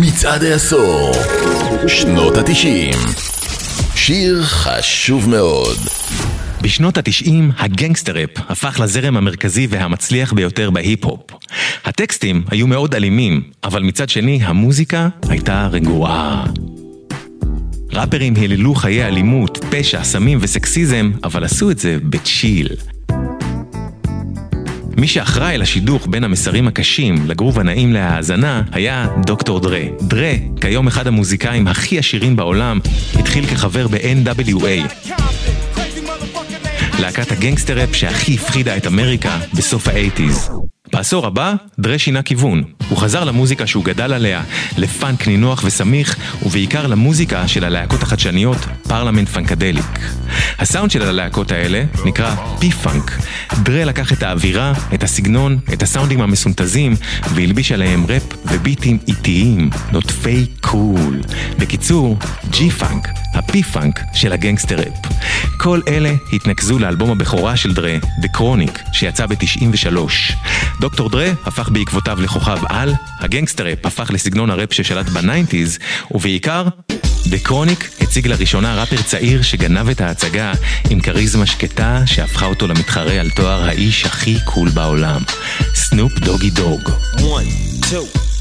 מצעד העשור, שנות התשעים. שיר חשוב מאוד. בשנות התשעים הגנגסטראפ הפך לזרם המרכזי והמצליח ביותר בהיפ-הופ. הטקסטים היו מאוד אלימים, אבל מצד שני המוזיקה הייתה רגועה. ראפרים היללו חיי אלימות, פשע, סמים וסקסיזם, אבל עשו את זה בצ'יל. מי שאחראי לשידוך בין המסרים הקשים לגרוב הנעים להאזנה היה דוקטור דרה. דרה, כיום אחד המוזיקאים הכי עשירים בעולם, התחיל כחבר ב-NWA. להקת הגנגסטר-אפ שהכי הפחידה את אמריקה בסוף האייטיז. בעשור הבא, דרה שינה כיוון. הוא חזר למוזיקה שהוא גדל עליה, לפאנק נינוח וסמיך, ובעיקר למוזיקה של הלהקות החדשניות, פרלמנט פנקדליק. הסאונד של הלהקות האלה נקרא פי-פאנק. דרה לקח את האווירה, את הסגנון, את הסאונדים המסונטזים, והלביש עליהם ראפ וביטים איטיים, נוטפי קול. בקיצור, ג'י-פאנק, הפי-פאנק של הגנגסטר-אפ. כל אלה התנקזו לאלבום הבכורה של דרה, The Chronic, שיצא ב-93. דוקטור דרה הפך בעקבותיו לכוכב על, הגנגסטר-אפ הפך לסגנון הראפ ששלט בניינטיז, ובעיקר, בקרוניק הציג לראשונה ראפר צעיר שגנב את ההצגה עם כריזמה שקטה שהפכה אותו למתחרה על תואר האיש הכי קול בעולם. סנופ דוגי דוג. 1, 2,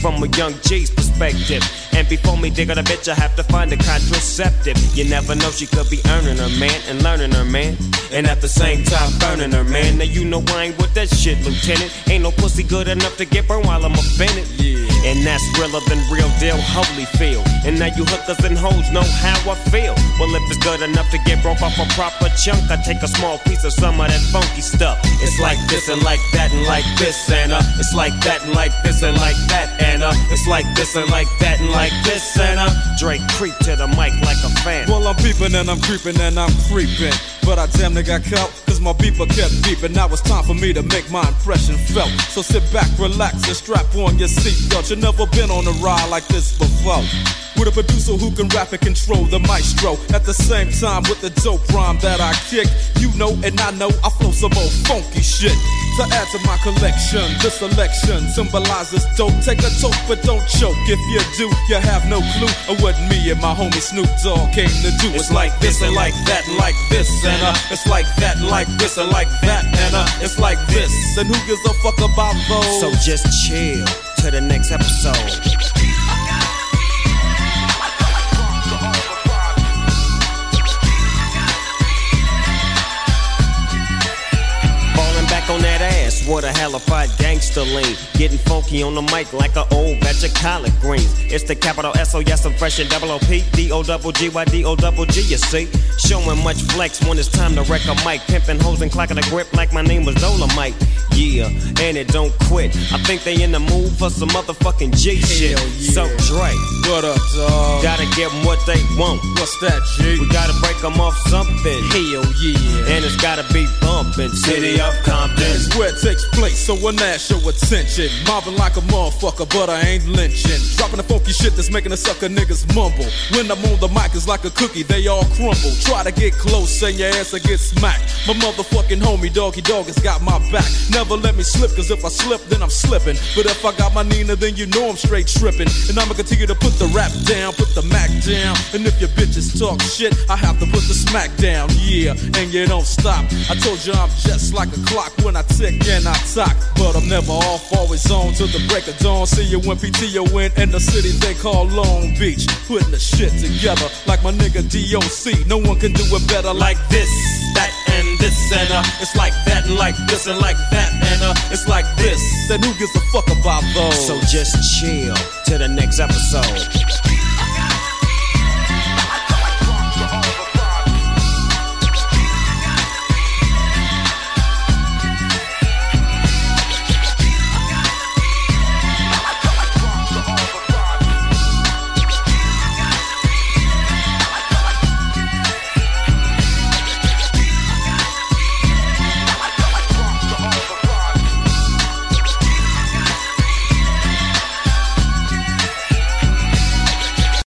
from a young G's perspective. And before me dig on a bitch, I have to find a contraceptive. You never know, she could be earning her man and learning her man. And at the same time, burning her man. Now you know I ain't with that shit, Lieutenant. Ain't no pussy good enough to get burned while I'm offended. Yeah. And that's realer than real deal, holy feel. And now you hookers and hoes know how I feel. Well, if it's good enough to get broke off a proper chunk, I take a small piece of some of that funky stuff. It's like this and like that and like this and it's like that and like this and like that and it's like this and like that and like this and Dre creep to the mic like a fan. Well, I'm peeping and I'm creeping and I'm creeping, but I damn near got caught my beeper kept beeping. Now it's time for me to make my impression felt. So sit back, relax, and strap on your seatbelt. You've never been on a ride like this before. With a producer who can rap and control the maestro. At the same time, with the dope rhyme that I kick, you know and I know I flow some old funky shit. To add to my collection, this selection symbolizes dope. Take a toke, but don't choke. If you do, you have no clue of what me and my homie Snoop Dogg came to do. It's like this and like that, like this, and uh, it's like that, like this, and like that, and uh, it's like this. And who gives a fuck about those? So just chill to the next episode. What a halified gangster lean. Getting funky on the mic like an old batch of collard greens. It's the capital S O yes, I'm fresh and double O P D O double G Y D O double G. You see, showing much flex when it's time to wreck a mic. Pimping hoes and clocking a grip like my name was Dolomite. Yeah, and it don't quit. I think they in the mood for some motherfucking G shit. Yeah. So Dre, what up, dog? Gotta give them what they want. What's that, G? We gotta break them off something. Hell yeah. And it's gotta be bumping. City of Compton. Is where it takes place, so that show attention. Mobbing like a motherfucker, but I ain't lynching. Dropping the funky shit that's making the sucker niggas mumble. When I'm on the mic, it's like a cookie, they all crumble. Try to get close, and your ass will get smacked. My motherfucking homie, Doggy Dogg, has got my back. Never let me slip, cause if I slip, then I'm slipping. But if I got my Nina, then you know I'm straight tripping. And I'ma continue to put the rap down, put the Mac down. And if your bitches talk shit, I have to put the smack down. Yeah, and you don't stop. I told you I'm just like a clock when I tick and I talk. But I'm never off, always on till the break of dawn. See you when PTO in in the city they call Long Beach. Putting the shit together like my nigga DOC. No one can do it better like this, that, and this. And uh, it's like that, and like this, and like that. And uh, it's like this. Then who gives a fuck about those? So just chill to the next episode.